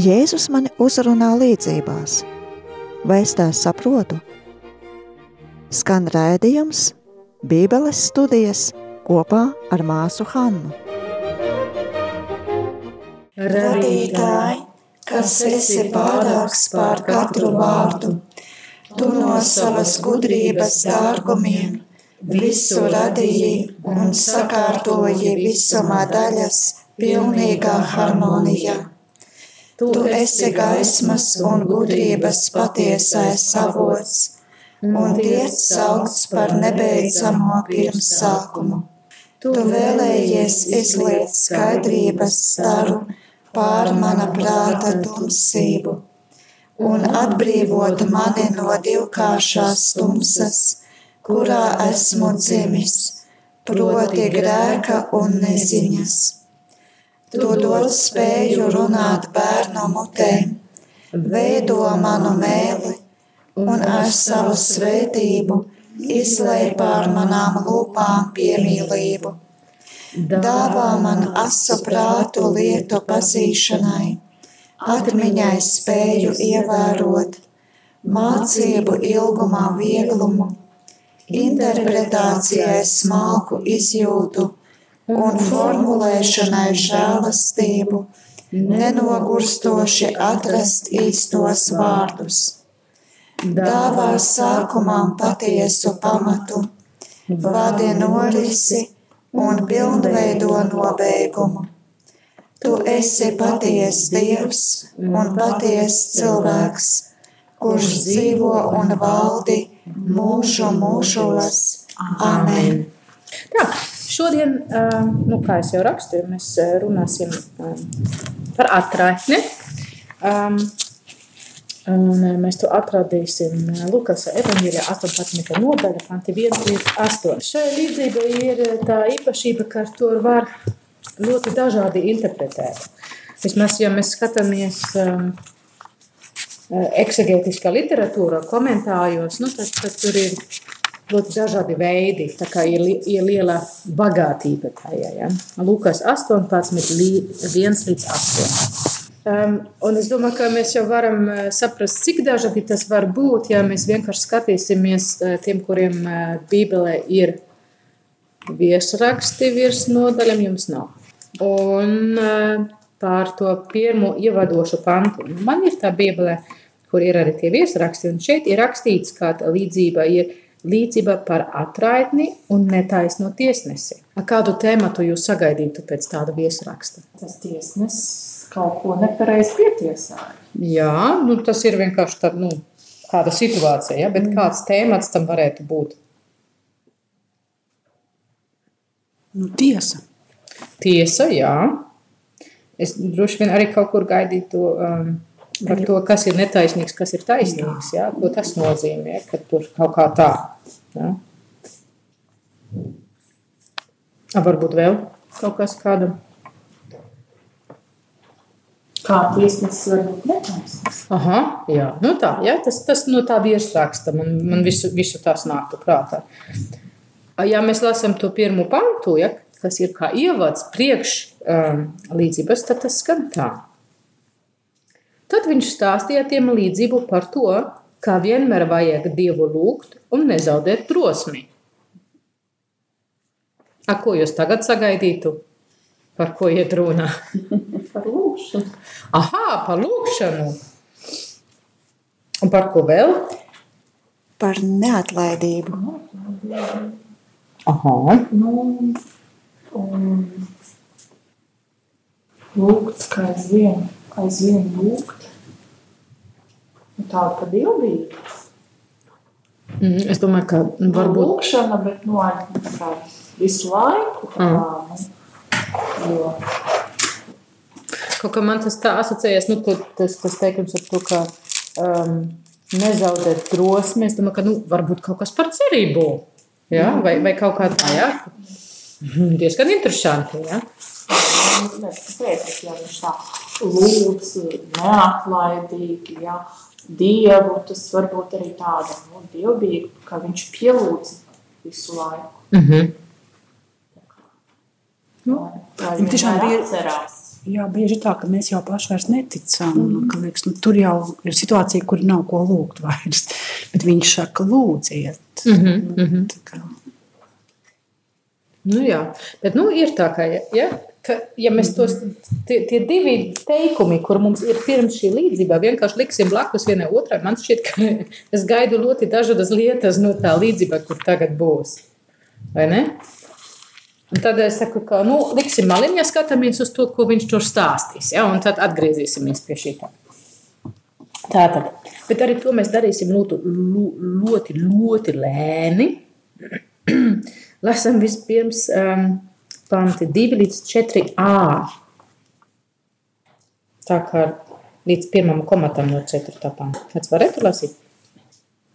Jēzus mani uzrunā līdzībās. Vai es tās saprotu? Skan rādījums, Bībeles studijas kopā ar māsu Hannu. Radītāji, kas esi pārāks pār katru vārdu, tu no savas gudrības dārgumiem visu radīji un sakārtoji visumā daļas pilnīgā harmonijā. Tu esi gaismas un gudrības patiesais avots, un tiec saukts par nebeidzamo pirmsākumu. Tu vēlējies izliet skaidrības staru pār mana prāta tumsību un atbrīvot mani no divkāršās tumsas kurā esmu dzimis, proti grēka un neziņas. Tu dod spēju runāt bērnu mutēm, veido manu mēli un ar savu svētību izlai pār manām lūpām piemīlību. Dāvā man asu prātu lietu pazīšanai, atmiņai spēju ievērot, mācību ilgumā vieglumu interpretācijai smalku izjūtu un formulēšanai žēlastību, nenogurstoši atrast īstos vārdus. Dāvā sākumam patiesu pamatu, vadi norisi un pilnveido nobeigumu. Tu esi paties Dievs un paties cilvēks kurš dzīvo un valdi mūžu mūžos. Amen! Tā, šodien, nu, kā jau rakstīju, mēs runāsim par atraitni. Um, un mēs to atradīsim Lukas evanģēlijā 18. nodaļa, panti 1 līdz 8. Šai līdzība ir tā īpašība, ka to var ļoti dažādi interpretēt. Vismaz, ja mēs skatāmies um, eksegētiskā literatūrā, komentāros, nu, tad, tad tur ir ļoti dažādi veidi. Tā kā ir, ir liela bagātība tajā. Ja? Lukas 18, 1 līdz 8. Um, un es domāju, ka mēs jau varam uh, saprast, cik dažādi tas var būt, ja mēs vienkārši skatīsimies uh, tiem, kuriem uh, Bībelē ir viesraksti virs nodaļām, jums nav. Un pār to pirmo ievadošu pantu. Man ir tā Bībelē, kur ir arī tie viesraksti. Un šeit ir rakstīts, ka līdzība ir līdzība par atraitni un netaisno tiesnesi. A kādu tēmatu jūs sagaidītu pēc tāda viesraksta? Tas tiesnesis kaut ko nepareizi pietiesāja. Jā, nu, tas ir vienkārši tā, nu, kāda situācija, ja? bet mm. kāds tēmats tam varētu būt? Nu, tiesa. Tiesa, jā. Es droši vien arī kaut kur gaidītu um, par to, kas ir netaisnīgs, kas ir taisnīgs. Jā, ko tas nozīmē, ka tur kaut kā tā. Jā. A, varbūt vēl kaut kas kādam. Kā tiesnesis var būt netaisnīgs? Aha, jā, nu tā, jā, tas, tas no tā virsraksta man, man visu, visu tās nāktu prātā. Ja mēs lasām to pirmo pantu, ja, kas ir kā ievads priekš um, līdzības, tad tas skan tā. Tad viņš stāstīja tiem līdzību par to, kā vienmēr vajag Dievu lūgt un nezaudēt drosmi. A, ko jūs tagad sagaidītu? Par ko iet runa? par lūgšanu. Aha, par lūgšanu. Un par ko vēl? Par neatlaidību. Aha. Nu, un lūgt kā aizvien, aizvien lūgt tāda pa dievbijība. Mm, es domāju, ka nu, varbūt lūkšana, bet nu, kā, visu laiku. Mm. nu, jo. Kaut kā man tas tā asociējas, nu, tas, tas teikums ar to, ka um, nezaudēt drosmi. Es domāju, ka nu, varbūt kaut kas par cerību. Ja? Vai, vai kaut kā tā, ja? Diezgan interesanti. Ja? Mēs kāpēc, ja viņš tā lūdz neatlaidīgi, ja? dievu, tas var būt arī tāda nu, dievbijīga, ka viņš pielūdz visu laiku. Mm -hmm. Nu, tā tiešām bija atcerās. Jā, bieži tā, ka mēs jau paši vairs neticam. Mm. Ka, liekas, nu, tur jau ir situācija, kur nav ko lūgt vairs. Bet viņš saka, lūdziet. Mm -hmm, mm -hmm. Tā kā. Nu, jā, bet nu, ir tā, ka, ja, ka ja mēs tos tie, tie divi teikumi, kur mums ir pirms šī līdzība, vienkārši liksim blakus vienai otrai, man šķiet, ka es gaidu ļoti dažādas lietas no tā līdzība, kur tagad būs. Vai ne? Un tad es saku, ka nu, liksim maliņā, skatāmies uz to, ko viņš tur stāstīs. Ja? Un tad atgriezīsimies pie šī. Tā tad. Bet arī to mēs darīsim ļoti, ļoti, ļoti lēni. Lasām vispirms um, panti 2 līdz 4a. Tā kā līdz pirmam komatam no 4. panta. Kāds varētu lasīt?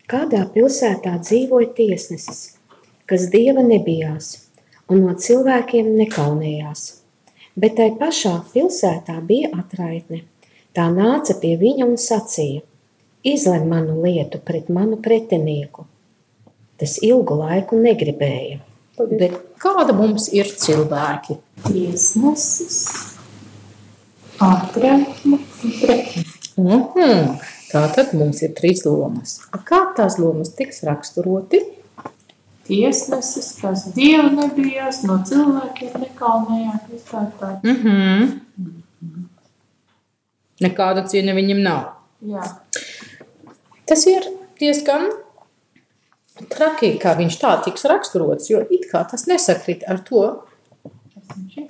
Kādā pilsētā dzīvoja tiesnesis, kas dieva nebijās un no cilvēkiem nekaunējās. Bet tai pašā pilsētā bija atraitne. Tā nāca pie viņa un sacīja: Izlem manu lietu pret manu pretinieku. Tas ilgu laiku negribēja. Bet kāda mums ir cilvēki? Tiesnesis, pretinieku. Mm -hmm. Tā tad mums ir trīs lomas. Kā tās lomas tiks raksturoti? tiesnesis, kas dievu nebijās, no cilvēkiem nekaunējās. Mm -hmm. Mm -hmm. Nekāda cieņa viņam nav. Jā. Tas ir diezgan traki, kā viņš tā tiks raksturots, jo it kā tas nesakrīt ar to,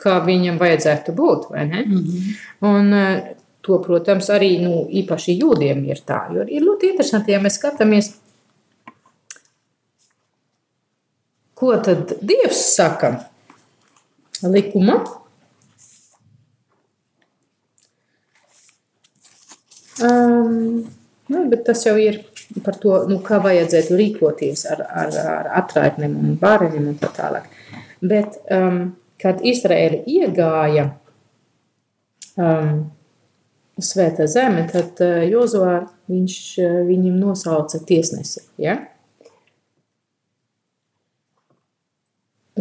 kā viņam vajadzētu būt. Mm -hmm. Un, eh, to, protams, arī nu, īpaši jūdiem ir tā. Jo ir ļoti interesanti, ja mēs skatāmies Ko tad Dievs saka? Likuma. Um, nu, bet tas jau ir par to, nu, kā vajadzētu rīkoties ar, ar, ar atraitnēm un bāreņiem un tā tālāk. Bet, um, kad Izraēla iegāja um, svētā zeme, tad uh, Jozovā viņš uh, viņam nosauca tiesnesi. Ja?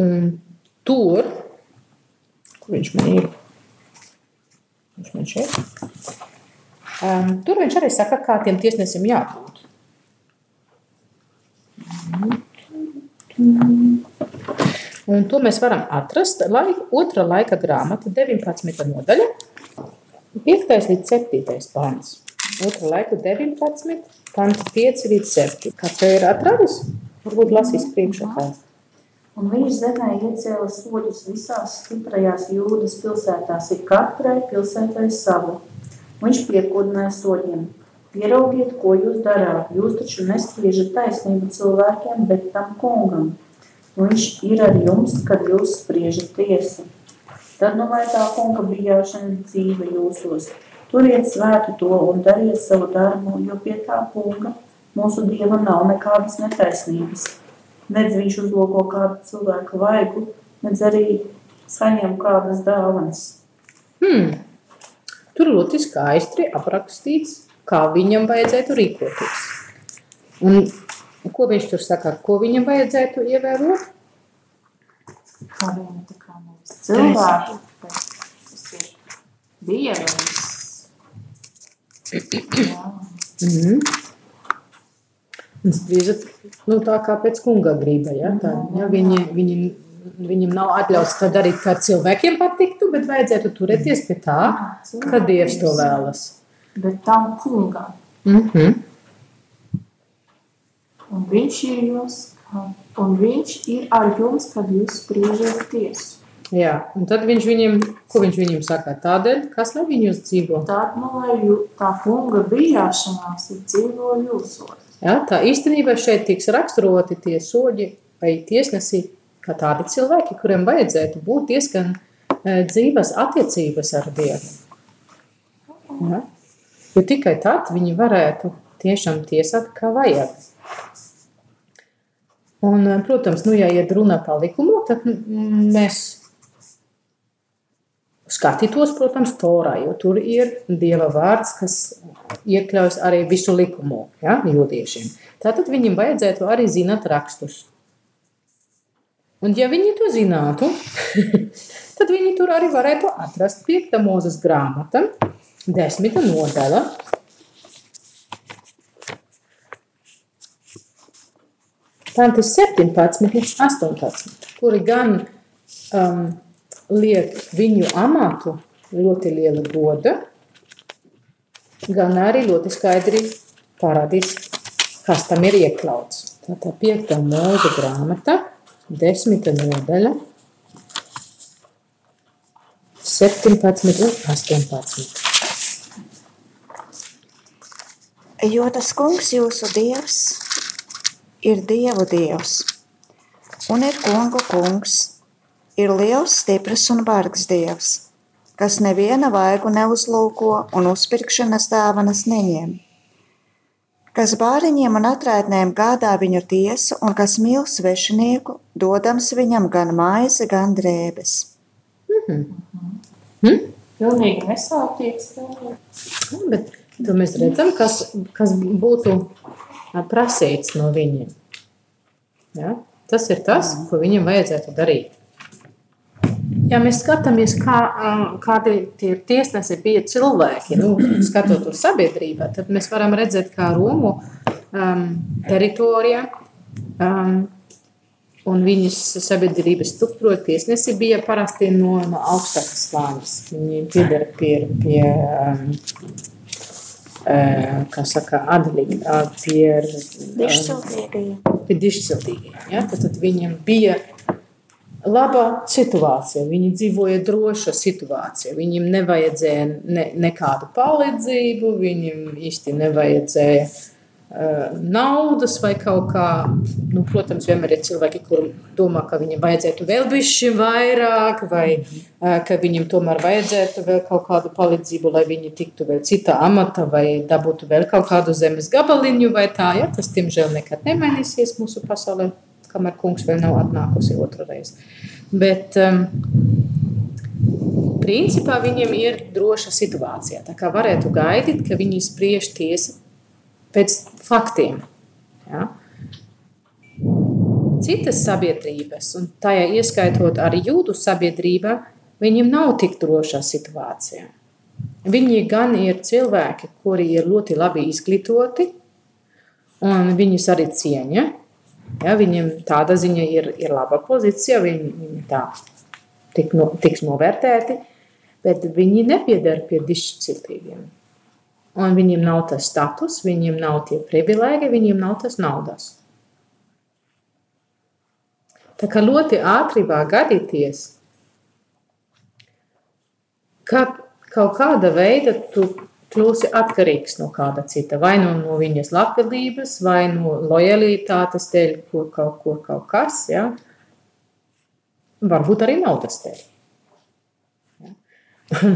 Un tur, kur viņš man ir, viņš man šeit, um, tur viņš arī saka, kā tiem tiesnesim jābūt. Un to mēs varam atrast laika, otra laika grāmata, 19. nodaļa, 5. līdz 7. pāns. Otra laika 19, pants 5 līdz 7. Kāds jau ir atradis? Varbūt lasīs priekšā. Un viņš zemē iecēla soļus visās stiprajās jūdas pilsētās, ir katrai pilsētai sava. Viņš piekodināja soļiem. Pieraugiet, ko jūs darāt. Jūs taču nespriežat taisnību cilvēkiem, bet tam kungam. Viņš ir ar jums, kad jūs spriežat tiesu. Tad nu vai tā kunga bijāšana dzīve jūsos. Turiet svētu to un dariet savu darbu, jo pie tā kunga mūsu dieva nav nekādas netaisnības Nedz viņš uzlūko kādu cilvēku vaigu, nedz arī saņem kādas dāvanas. Hmm. Tur ļoti skaisti aprakstīts, kā viņam vajadzētu rīkoties. Un ko viņš tur saka, ko viņam vajadzētu ievērot? Kā viņam tā kā nevis cilvēki, tas ir dievs. Mm -hmm. Spriežat nu, tā kā pēc kunga griba. Ja? Tā, ja? Viņi, viņi, viņam nav atļauts tā darīt, kā cilvēkiem patiktu, bet vajadzētu turēties pie tā, ka Dievs to vēlas. Bet tam kungam. Mm -hmm. Un viņš ir jūs, un viņš ir ar jums, kad jūs spriežat tiesu. Jā, un tad viņš viņiem, ko viņš viņiem saka, tādēļ, kas lai viņus dzīvo? Tad, nu, lai jū, tā kunga bijāšanās ir dzīvo jūsos. Ja, tā īstenībā šeit tiks raksturoti tie soļi vai tiesnesi, kā tādi cilvēki, kuriem vajadzētu būt diezgan e, dzīves attiecības ar Dievu. Ja? Jo tikai tad viņi varētu tiešām tiesāt, kā vajag. Un, protams, nu, ja iet runa par likumu, tad mēs skatītos, protams, Torā, jo tur ir Dieva vārds, kas iekļaus arī visu likumu ja, jūdiešiem. Tātad viņiem vajadzētu arī zināt rakstus. Un, ja viņi to zinātu, tad viņi tur arī varētu atrast 5. mūzes grāmata, 10. nodaļa. Panti 17 līdz 18, kuri gan um, liek viņu amatu ļoti liela goda, gan arī ļoti skaidri parādīs, kas tam ir iekļauts. Tātad 5. mūža grāmata, 10. nodaļa, 17 un 18. Jo tas kungs jūsu dievs ir dievu dievs un ir kungu kungs, ir liels, stiprs un bargs dievs, kas neviena vaigu neuzlūko un uzpirkšanas dāvanas neņem kas bāriņiem un atraitnēm gādā viņu tiesu un kas mīl svešinieku, dodams viņam gan maizi, gan drēbes. Mm -hmm. mm? Pilnīgi nesāpīgs. Nu, bet to mēs redzam, kas, kas būtu prasīts no viņiem. Ja? Tas ir tas, ko viņam vajadzētu darīt. Ja mēs skatāmies, kā, kādi tie tiesnesi bija cilvēki, nu, skatot uz sabiedrībā, tad mēs varam redzēt, kā Romu um, teritorijā um, un viņas sabiedrības struktūra tiesnesi bija parasti no, no augstākas slāņas. Viņi pieder pie, pie um, kā saka, adlīgi, pie dišciltīgajiem. Pie dišciltīgajiem, ja? tad, tad viņiem bija laba situācija. Viņi dzīvoja droša situācija. Viņiem nevajadzēja ne, nekādu palīdzību, viņiem īsti nevajadzēja naudas vai kaut kā. Nu, protams, vienmēr ir cilvēki, kuriem domā, ka viņiem vajadzētu vēl bišķi vairāk, vai uh, ka viņiem tomēr vajadzētu vēl kaut kādu palīdzību, lai viņi tiktu vēl citā amata vai dabūtu vēl kaut kādu zemes gabaliņu vai tā. Ja? Tas, diemžēl, nekad nemainīsies mūsu pasaulē kamēr kungs vēl nav atnākusi otru reizi. Bet um, principā viņiem ir droša situācija. Tā kā varētu gaidīt, ka viņi spriež tiesa pēc faktiem. Ja? Citas sabiedrības, un tajā ieskaitot arī jūdu sabiedrība, viņiem nav tik droša situācija. Viņi gan ir cilvēki, kuri ir ļoti labi izglītoti, un viņus arī cieņa. Ja, viņiem tāda ziņa ir, ir laba pozīcija, viņi, viņi tā tik no, tiks novērtēti, bet viņi nepiedara pie dišciltīgiem. Un viņiem nav tas status, viņiem nav tie privilēģi, viņiem nav tas naudas. Tā kā ļoti ātri var gadīties, ka kaut kāda veida tu kļūsi atkarīgs no kāda cita. Vai nu no viņas labvēlības, vai no lojalitātes dēļ, kur kaut, kur kaut kas. Ja? Varbūt arī naudas dēļ. Ja?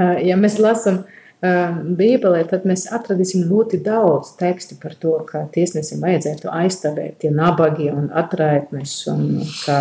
ja mēs lasām Bībelē, tad mēs atradīsim ļoti daudz tekstu par to, kā tiesnesim vajadzētu aizstāvēt tie nabagi un atraitnes, un kā,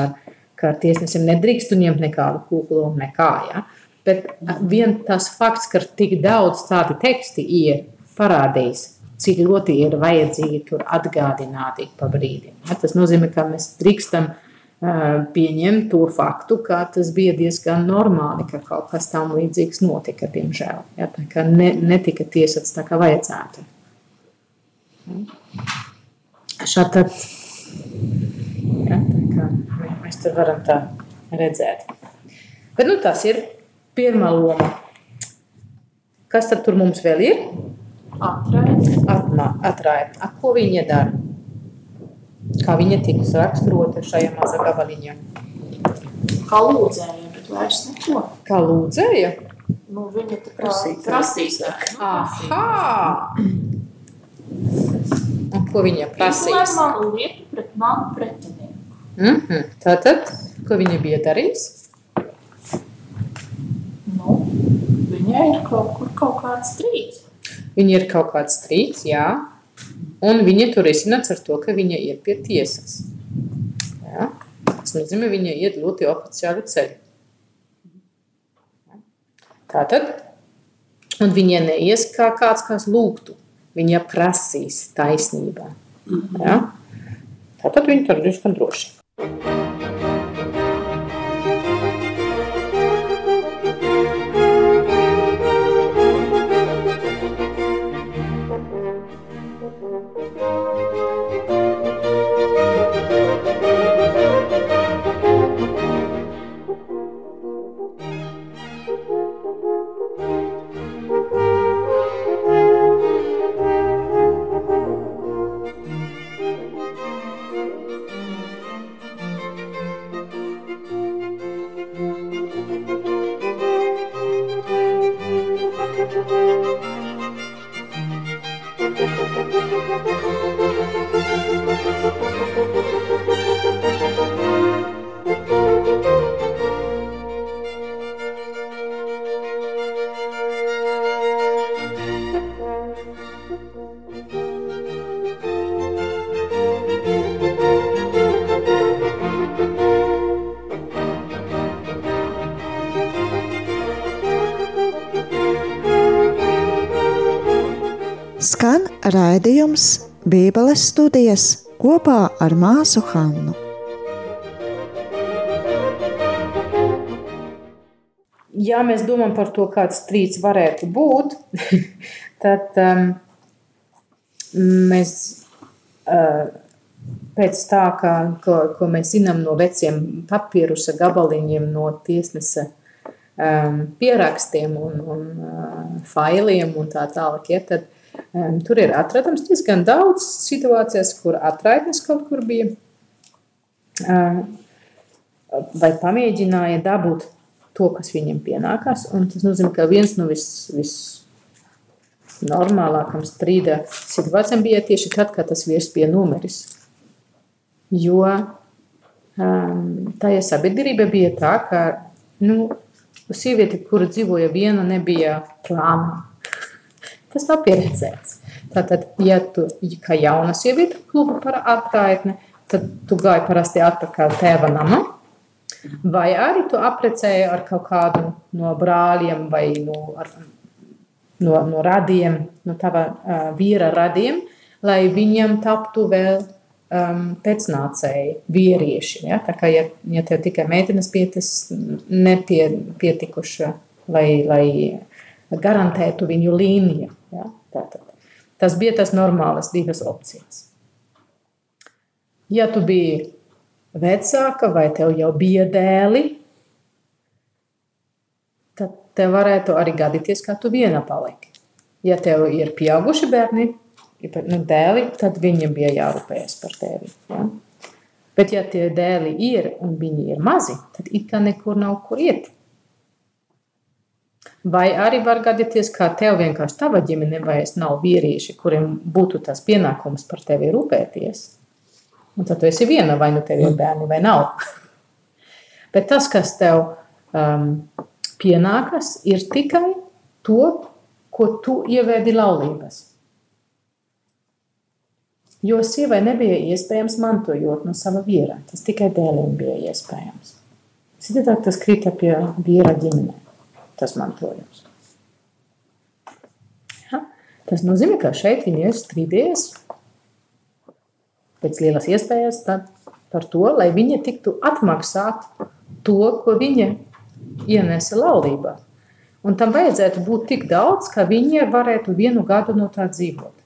kā tiesnesim nedrīkst ņemt nekādu kūklu un nekā. Ja? Bet vien tas fakts, ka tik daudz tādu teksti ir parādījis, cik ļoti ir vajadzīgi tur atgādināt ik pa brīdim. Ja, tas nozīmē, ka mēs drīkstam uh, pieņemt to faktu, ka tas bija diezgan normāli, ka kaut kas tam līdzīgs notika, diemžēl. Ja, tā kā ne, netika tiesāts tā, kā vajadzētu. Šādi ja, tā mēs tur varam tā redzēt. Bet nu, tas ir pirmā loma. Kas tad mums vēl ir? Atraita. Ko viņa dara? Kā viņa tiks raksturota šajā mazā gabaliņā? Kā lūdzēja, bet vairs neko. Kā lūdzēja? Nu, viņa tā kā prasīja. Aha! Un ko viņa prasīs? man lietu pret manu pretinieku. Mm -hmm. Tātad, ko viņa bija darījusi? Nu, viņai ir kaut kur kaut kāds strīds. Viņa ir kaut kāds strīds, jā. Un viņa tur izsināts ar to, ka viņa iet pie tiesas. Jā. Tas nozīmē, viņa iet ļoti oficiāli ceļu. Tātad, un viņa neies kā kāds, kas lūgtu. Viņa prasīs taisnībā. Jā. Tātad viņa tur diezgan droši. Raidījums Bībeles studijas kopā ar māsu Hannu. Ja mēs domājam par to, kāds strīds varētu būt, tad um, mēs uh, pēc tā, kā, ko, ko mēs zinām no veciem papīrusa gabaliņiem, no tiesnesa um, pierakstiem un, un uh, failiem un tā tālāk, ja, tad Um, tur ir atrodams diezgan daudz situācijas, kur atraitnes kaut kur bija. Vai pamēģināja dabūt to, kas viņam pienākās. Tas nozīmē, ka viens no vis, vis strīda situācijām bija tieši tad, kad tas vīrs bija numeris. Jo um, tajā sabiedrība bija tā, ka nu, sieviete, kura dzīvoja viena, nebija plānā. Tas nav pieredzēts. Tātad, ja tu kā jauna sieviete klubu par atraitni, tad tu gāji parasti atpakaļ tēva nama, vai arī tu aprecēji ar kaut kādu no brāļiem vai no, ar, no, no radiem, no tava uh, vīra radiem, lai viņiem taptu vēl um, pēcnācēji vīrieši. Ja? Tā kā, ja, ja tev tikai meitenes tas nepietikuši, lai, lai garantētu viņu līniju. Ja? Tātad. Tas bija tas normālas divas opcijas. Ja tu biji vecāka vai tev jau bija dēli, tad tev varētu arī gadīties, ka tu viena paliki. Ja tev ir pieauguši bērni, nu, dēli, tad viņiem bija jārūpējas par tevi. Ja? Bet, ja tie dēli ir un viņi ir mazi, tad it kā nekur nav kur iet. Vai arī var gadīties, ka tev vienkārši tava ģimene vairs nav vīrieši, kuriem būtu tas pienākums par tevi rūpēties. Un tad tu esi viena, vai nu tev ir bērni vai nav. Bet tas, kas tev um, pienākas, ir tikai to, ko tu ievēdi laulības. Jo sievai nebija iespējams mantojot no sava vīra. Tas tikai dēliem bija iespējams. Citādi tas krita pie vīra ģimenei tas mantojums. Ja? Tas nozīmē, ka šeit viņi ir strīdējies pēc lielas iespējas par to, lai viņa tiktu atmaksāt to, ko viņa ienesa laulībā. Un tam vajadzētu būt tik daudz, ka viņi varētu vienu gadu no tā dzīvot.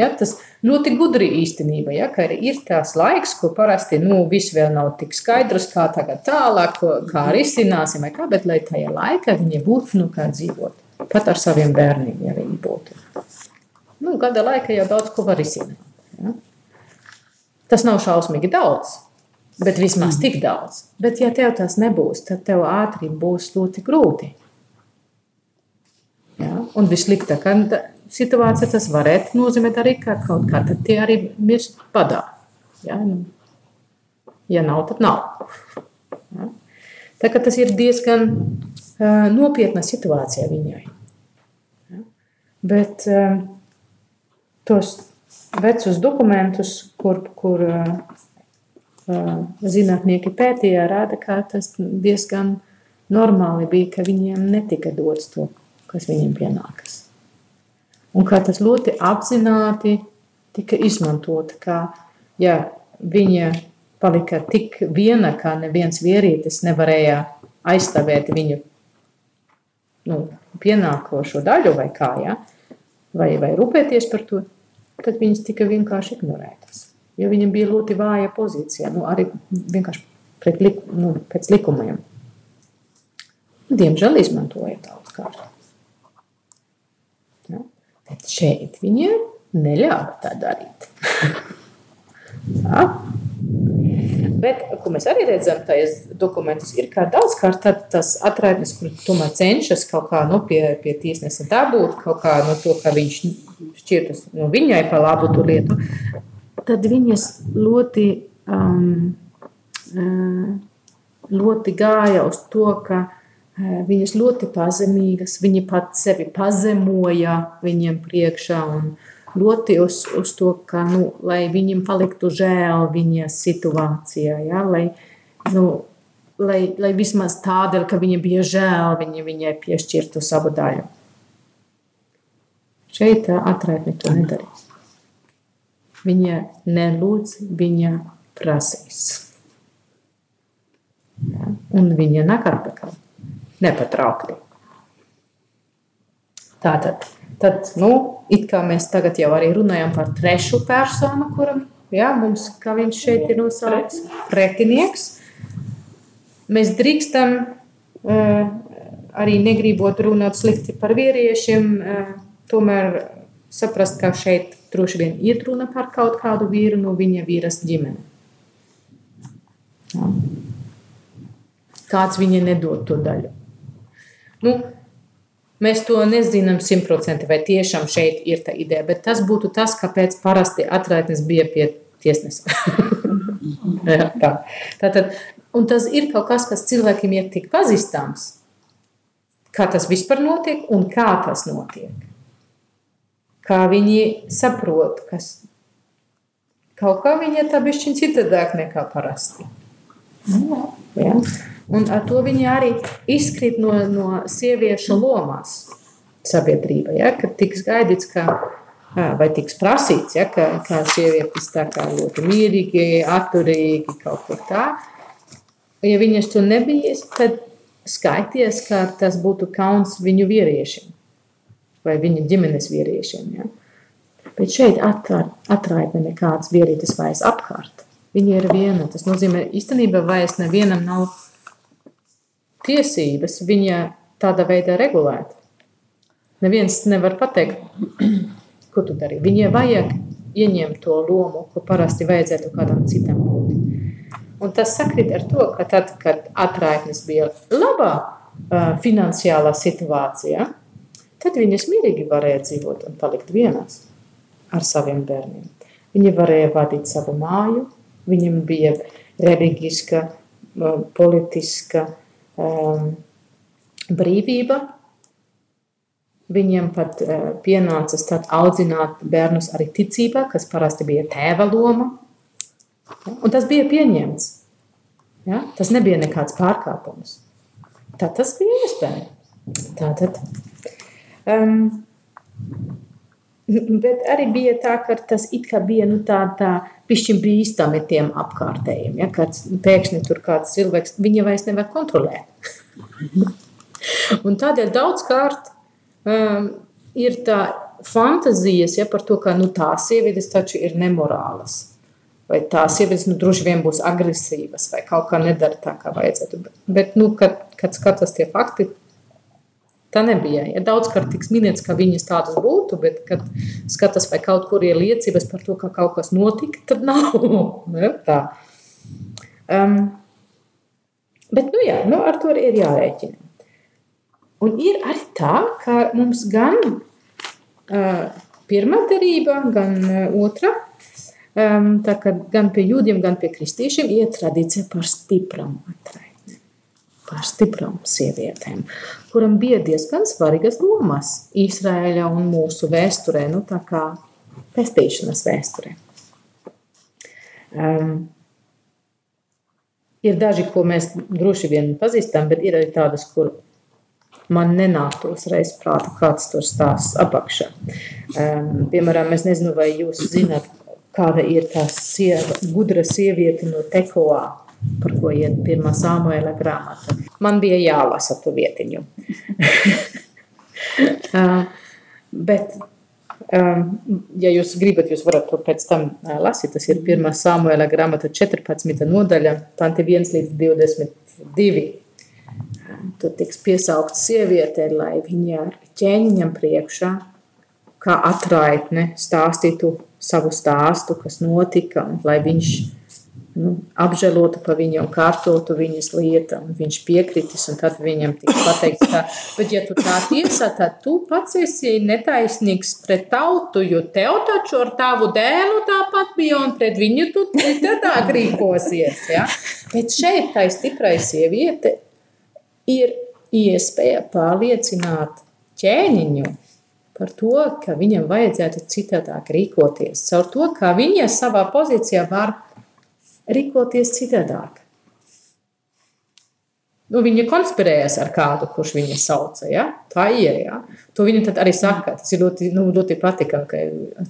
Ja, tas ļoti gudri īstenība, ja, ka ir tās laiks, ko parasti nu, viss vēl nav tik skaidrs, kā tagad tālāk, kā risināsim, kā, bet lai tajā laikā viņi būtu nu, kā dzīvot. Pat ar saviem bērniem, ja viņi būtu. Nu, gada laikā jau daudz ko var risināt. Ja. Tas nav šausmīgi daudz, bet vismaz tik daudz. Bet ja tev tas nebūs, tad tev ātri būs ļoti grūti. Ja? Un vissliktāk, situācija tas varētu nozīmēt arī, ka kaut kā tie arī mirst padā. Ja, nu, ja nav, tad nav. Ja. Tā kā tas ir diezgan uh, nopietna situācija viņai. Ja. Bet uh, tos vecus dokumentus, kur, kur uh, zinātnieki pētīja, rāda, ka tas diezgan normāli bija, ka viņiem netika dots to, kas viņiem pienākas un kā tas ļoti apzināti tika izmantota. Kā, ja viņa palika tik viena, ka neviens vīrietis nevarēja aizstāvēt viņu nu, pienākošo daļu vai kā, ja? vai, vai rūpēties par to, tad viņas tika vienkārši ignorētas. Jo viņam bija ļoti vāja pozīcija, nu, arī vienkārši pret lik, nu, pēc likumiem. Diemžēl izmantoja daudz kārt. Bet šeit viņiem neļāva tā darīt. ja? Bet, ko mēs arī redzam, tajos dokumentos ir kā daudzkārt tas atraitnes, kur tomēr cenšas kaut kā nu, pie, pie tiesnesa dabūt, kaut kā no to, ka viņš šķirtas no viņai pa labu tu lietu, tad viņas ļoti, um, ļoti gāja uz to, ka viņas ļoti pazemīgas, viņi pat sevi pazemoja viņiem priekšā un, ļoti uz, uz to, ka, nu, lai viņam paliktu žēl viņa situācijā, ja? lai, nu, lai, lai vismaz tādēļ, ka viņa bija žēl, viņa viņai piešķirtu savu daļu. Šeit atraitne to nedarīs. Viņa nelūdz, viņa prasīs. Ja? Un viņa nāk atpakaļ. Nepatraukti. Tātad tad, nu, it kā mēs tagad jau arī runājam par trešu personu, kuram, jā, mums, kā viņš šeit ir nosaukts, pretinieks. Mēs drīkstam uh, arī negribot runāt slikti par vīriešiem, uh, tomēr saprast, ka šeit droši vien ir runa par kaut kādu vīru no viņa vīras ģimene. Kāds viņa nedod to daļu. Nu, Mēs to nezinām simtprocentīgi, vai tiešām šeit ir tā ideja, bet tas būtu tas, kāpēc parasti atraitnes bija pie tiesnesa. tā. Tātad, un tas ir kaut kas, kas cilvēkiem ir tik pazīstams, kā tas vispār notiek un kā tas notiek. Kā viņi saprot, kas kaut kā viņa tā bišķiņ citādāk nekā parasti. Ja? Un ar to viņi arī izkrīt no, no sieviešu lomās sabiedrībā. Ja? Kad tiks gaidīts, ka, vai tiks prasīts, ja? ka, ka sievietes tā kā ļoti mierīgi, atturīgi kaut kur tā. Ja viņas to nebija, tad skaities, ka tas būtu kauns viņu vīriešiem vai viņa ģimenes vīriešiem. Ja? Bet šeit atraitne nekāds vīrietis vairs apkārt. Viņa ir viena. Tas nozīmē, īstenībā vairs nevienam nav tiesības viņa tādā veidā regulēt. Neviens nevar pateikt, ko tu dari. Viņai vajag ieņemt to lomu, ko parasti vajadzētu kādam citam būt. Un tas sakrit ar to, ka tad, kad atraitnes bija labā uh, finansiālā situācijā, tad viņas mierīgi varēja dzīvot un palikt vienās ar saviem bērniem. Viņi varēja vadīt savu māju, viņam bija reliģiska, politiska um, brīvība. Viņiem pat uh, pienāca tad audzināt bērnus arī ticībā, kas parasti bija tēva loma. Ja? Un tas bija pieņemts. Ja? Tas nebija nekāds pārkāpums. Tā tas bija iespējams. Tātad. Um, bet arī bija tā, ka tas it kā bija nu, tā, tā pišķiņ bīstami tiem apkārtējiem. Ja, kad pēkšņi tur kāds cilvēks, viņa vairs nevar kontrolēt. un tādēļ daudzkārt um, ir tā fantazijas ja, par to, ka nu, tās sievietes taču ir nemorālas. Vai tās sievietes nu, droši vien būs agresīvas, vai kaut kā nedara tā, kā vajadzētu. Bet, bet nu, kad, kad skatās tie fakti, Tā nebija. Ja daudzkārt tiks minēts, ka viņas tādas būtu, bet, kad skatās, vai kaut kur ir liecības par to, ka kaut kas notika, tad nav. Ne, tā. Um, bet, nu jā, nu, ar to ir jārēķina. Un ir arī tā, ka mums gan uh, pirmā derība, gan uh, otra, um, tā kā gan pie jūdiem, gan pie kristiešiem ir tradīcija par stipram atrai par stiprām sievietēm, kuram bija diezgan svarīgas lomas Izraēļa un mūsu vēsturē, nu tā kā pestīšanas vēsturē. Um, ir daži, ko mēs droši vien pazīstam, bet ir arī tādas, kur man nenāktos reiz prātā, kāds tur stāsts apakšā. Um, piemēram, es nezinu, vai jūs zināt, kāda ir tā sieva, gudra sieviete no Tekoā, par ko iet pirmā Samuela grāmata. Man bija jālasa to vietiņu. uh, bet, um, ja jūs gribat, jūs varat to pēc tam uh, lasīt. Tas ir pirmā Samuela grāmata 14. nodaļa, panti 1 līdz 22. Tur tiks piesaukt sieviete, lai viņa ar ķēniņam priekšā, kā atraitne, stāstītu savu stāstu, kas notika, lai viņš nu, apžēlotu par viņu un kārtotu viņas lietu, un viņš piekritis, un tad viņam tika pateikts, ka, bet ja tu tā tiesā, tad tu pats esi netaisnīgs pret tautu, jo tev taču ar tavu dēlu tāpat bija, un pret viņu tu tā rīkosies, ja? Bet šeit tā stiprai sieviete ir iespēja pārliecināt ķēniņu par to, ka viņam vajadzētu citādāk rīkoties, caur to, kā viņa savā pozīcijā var rīkoties citādāk. Nu, viņa konspirējas ar kādu, kurš viņu sauca. Ja? Tā ir. Ja? To viņa arī saka. Tas ir ļoti, nu, ļoti patīkami, ka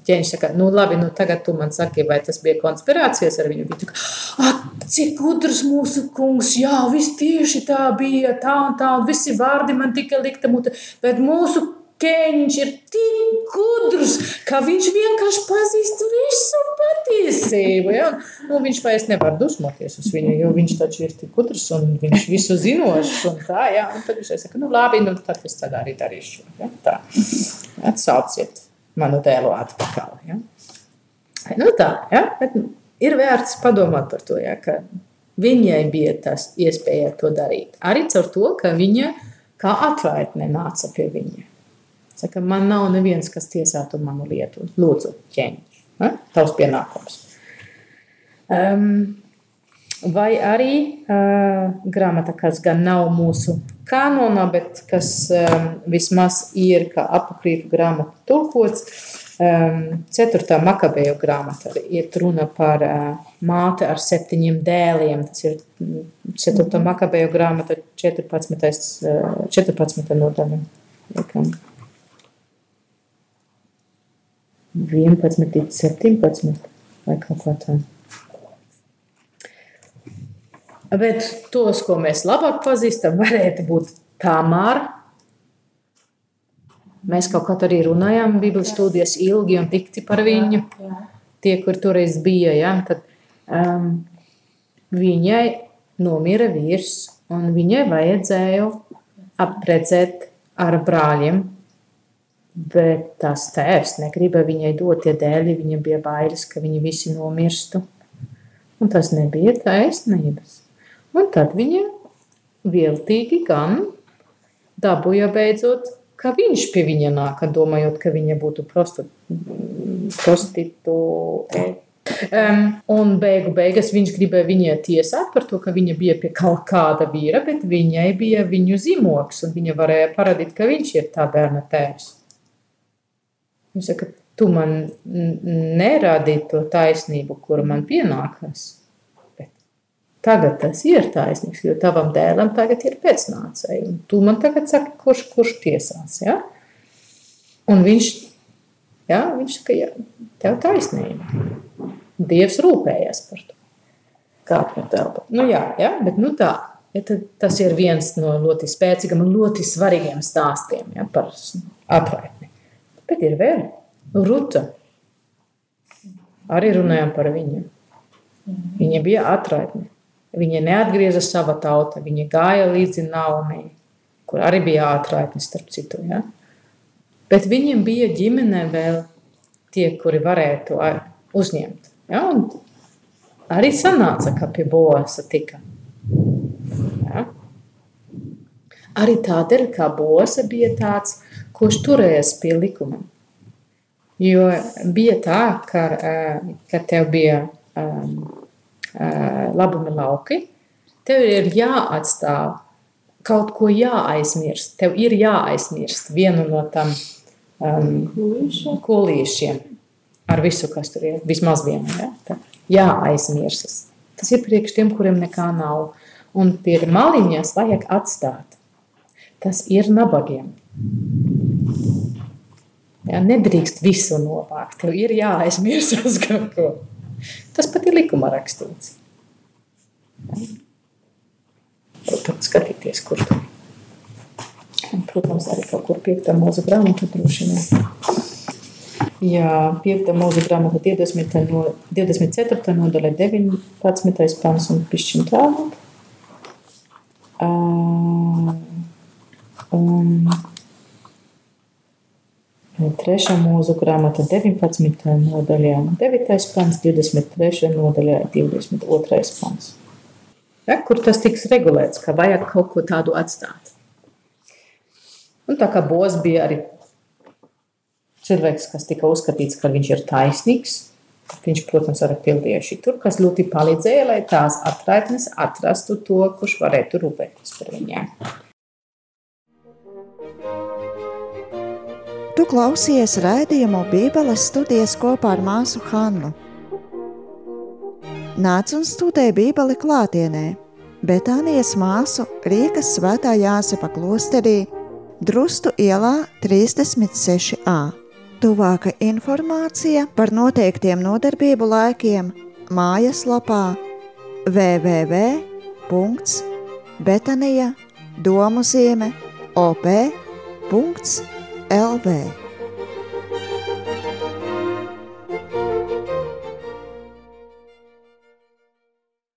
ķēniņš saka, nu, labi, nu, tagad tu man saki, vai tas bija konspirācijas ar viņu. Viņa saka, cik gudrs mūsu kungs, jā, viss tieši tā bija, tā un tā, un visi vārdi man tika likta mute, bet mūsu Keņš ir tik gudrs, ka viņš vienkārši pazīst visu patiesību. Ja? Nu, viņš vairs nevar dusmoties uz viņu, jo viņš taču ir tik gudrs un viņš visu zinošs. Tā, ja? un tad viņš saka, nu labi, nu tad es tad arī darīšu. Ja? Tā. Atsauciet manu dēlu atpakaļ. Ja? Nu tā, ja? Bet ir vērts padomāt par to, ja? ka viņai bija tas iespēja to darīt. Arī caur to, ka viņa kā atvaitne nāca pie viņa. Saka, man nav neviens, kas tiesātu manu lietu. Lūdzu, ķēniņš. Ja? Tavs pienākums. Um, vai arī uh, grāmata, kas gan nav mūsu kanonā, bet kas um, vismaz ir kā apakrītu grāmata tulkots, um, ceturtā makabeju grāmata ir runa par uh, māte ar septiņiem dēliem. Tas ir ceturtā makabeju grāmata 14. Uh, 14. nodaļa. 11 līdz 17 vai kaut kā tāda. Bet tos, ko mēs labāk pazīstam, varētu būt Tamāra. Mēs kaut kā arī runājām, Bībeles studijas ilgi un tikti par viņu. Tie, kur toreiz bija, ja, tad um, viņai nomira vīrs, un viņai vajadzēja apredzēt ar brāļiem Bet tās tēvs negribēja viņai dot tie dēļi, viņa bija bailes, ka viņi visi nomirstu. Un tas nebija taisnības. Un tad viņa viltīgi gan dabūja beidzot, ka viņš pie viņa nāk, domājot, ka viņa būtu prostitūte. Um, un beigu beigās viņš gribēja viņai tiesāt par to, ka viņa bija pie kaut kāda vīra, bet viņai bija viņu zīmogs, un viņa varēja parādīt, ka viņš ir tā bērna tēvs. Viņš saka, tu man nerādīji to taisnību, kura man pienākas. Bet tagad tas ir taisnīgs, jo tavam dēlam tagad ir pēcnācēji. Tu man tagad saki, kurš, kurš tiesās. Ja? Un viņš, ja, viņš saka, ja, tev taisnība. Dievs rūpējas par to. Kā par telpu. Nu jā, ja, bet nu tā. Ja, tas ir viens no ļoti spēcīgiem un ļoti svarīgiem stāstiem ja, par atraitni. Bet ir vēl Ruta. Arī runājām par viņu. Viņa bija atraitne. Viņa neatgrieza sava tauta, viņa gāja līdzi Naumei, kur arī bija atraitne starp citu. Ja? Bet viņiem bija ģimenē vēl tie, kuri varēja to uzņemt. Ja? Un arī sanāca, ka pie Boasa tika. Ja? Arī tādēļ, ka Boasa bija tāds, kurš turējās pie likuma. Jo bija tā, ka, ka tev bija um, labumi lauki, tev ir jāatstāv kaut ko jāaizmirst. Tev ir jāaizmirst vienu no tam um, kulīšiem ar visu, kas tur ir. Vismaz vienu. Ja? Tā, jāaizmirsas. Tas ir priekš tiem, kuriem nekā nav. Un pie maliņas vajag atstāt. Tas ir nabagiem. Jā, nedrīkst visu novākt. Tev ir jāaizmirsās kaut ko. Tas pat ir likumā rakstīts. Pat skatīties, kur tur. Protams, arī kaut kur piektā mūzu grāmatu droši vien. Jā, piekta mūzu grāmata 20 no, 24. nodaļa 19. pants un pišķiņ tālāk. Uh, un Trešā mūzu grāmata 19. nodaļā, 9. pants, 23. nodaļā, 22. pants. Ja, kur tas tiks regulēts, ka vajag kaut ko tādu atstāt. Un tā kā Bos bija arī cilvēks, kas tika uzskatīts, ka viņš ir taisnīgs, viņš, protams, arī pildīja šī tur, kas ļoti palīdzēja, lai tās atraitnes atrastu to, kurš varētu rūpēties par viņiem. Tu klausies raidījumu Bībeles studijas kopā ar māsu Hannu. Nāc un studē Bībeli klātienē, Betānijas māsu Rīgas svētā Jāsepa klosterī, Drustu ielā 36a. Tuvāka informācija par noteiktiem nodarbību laikiem mājaslapā www.betanija Elve.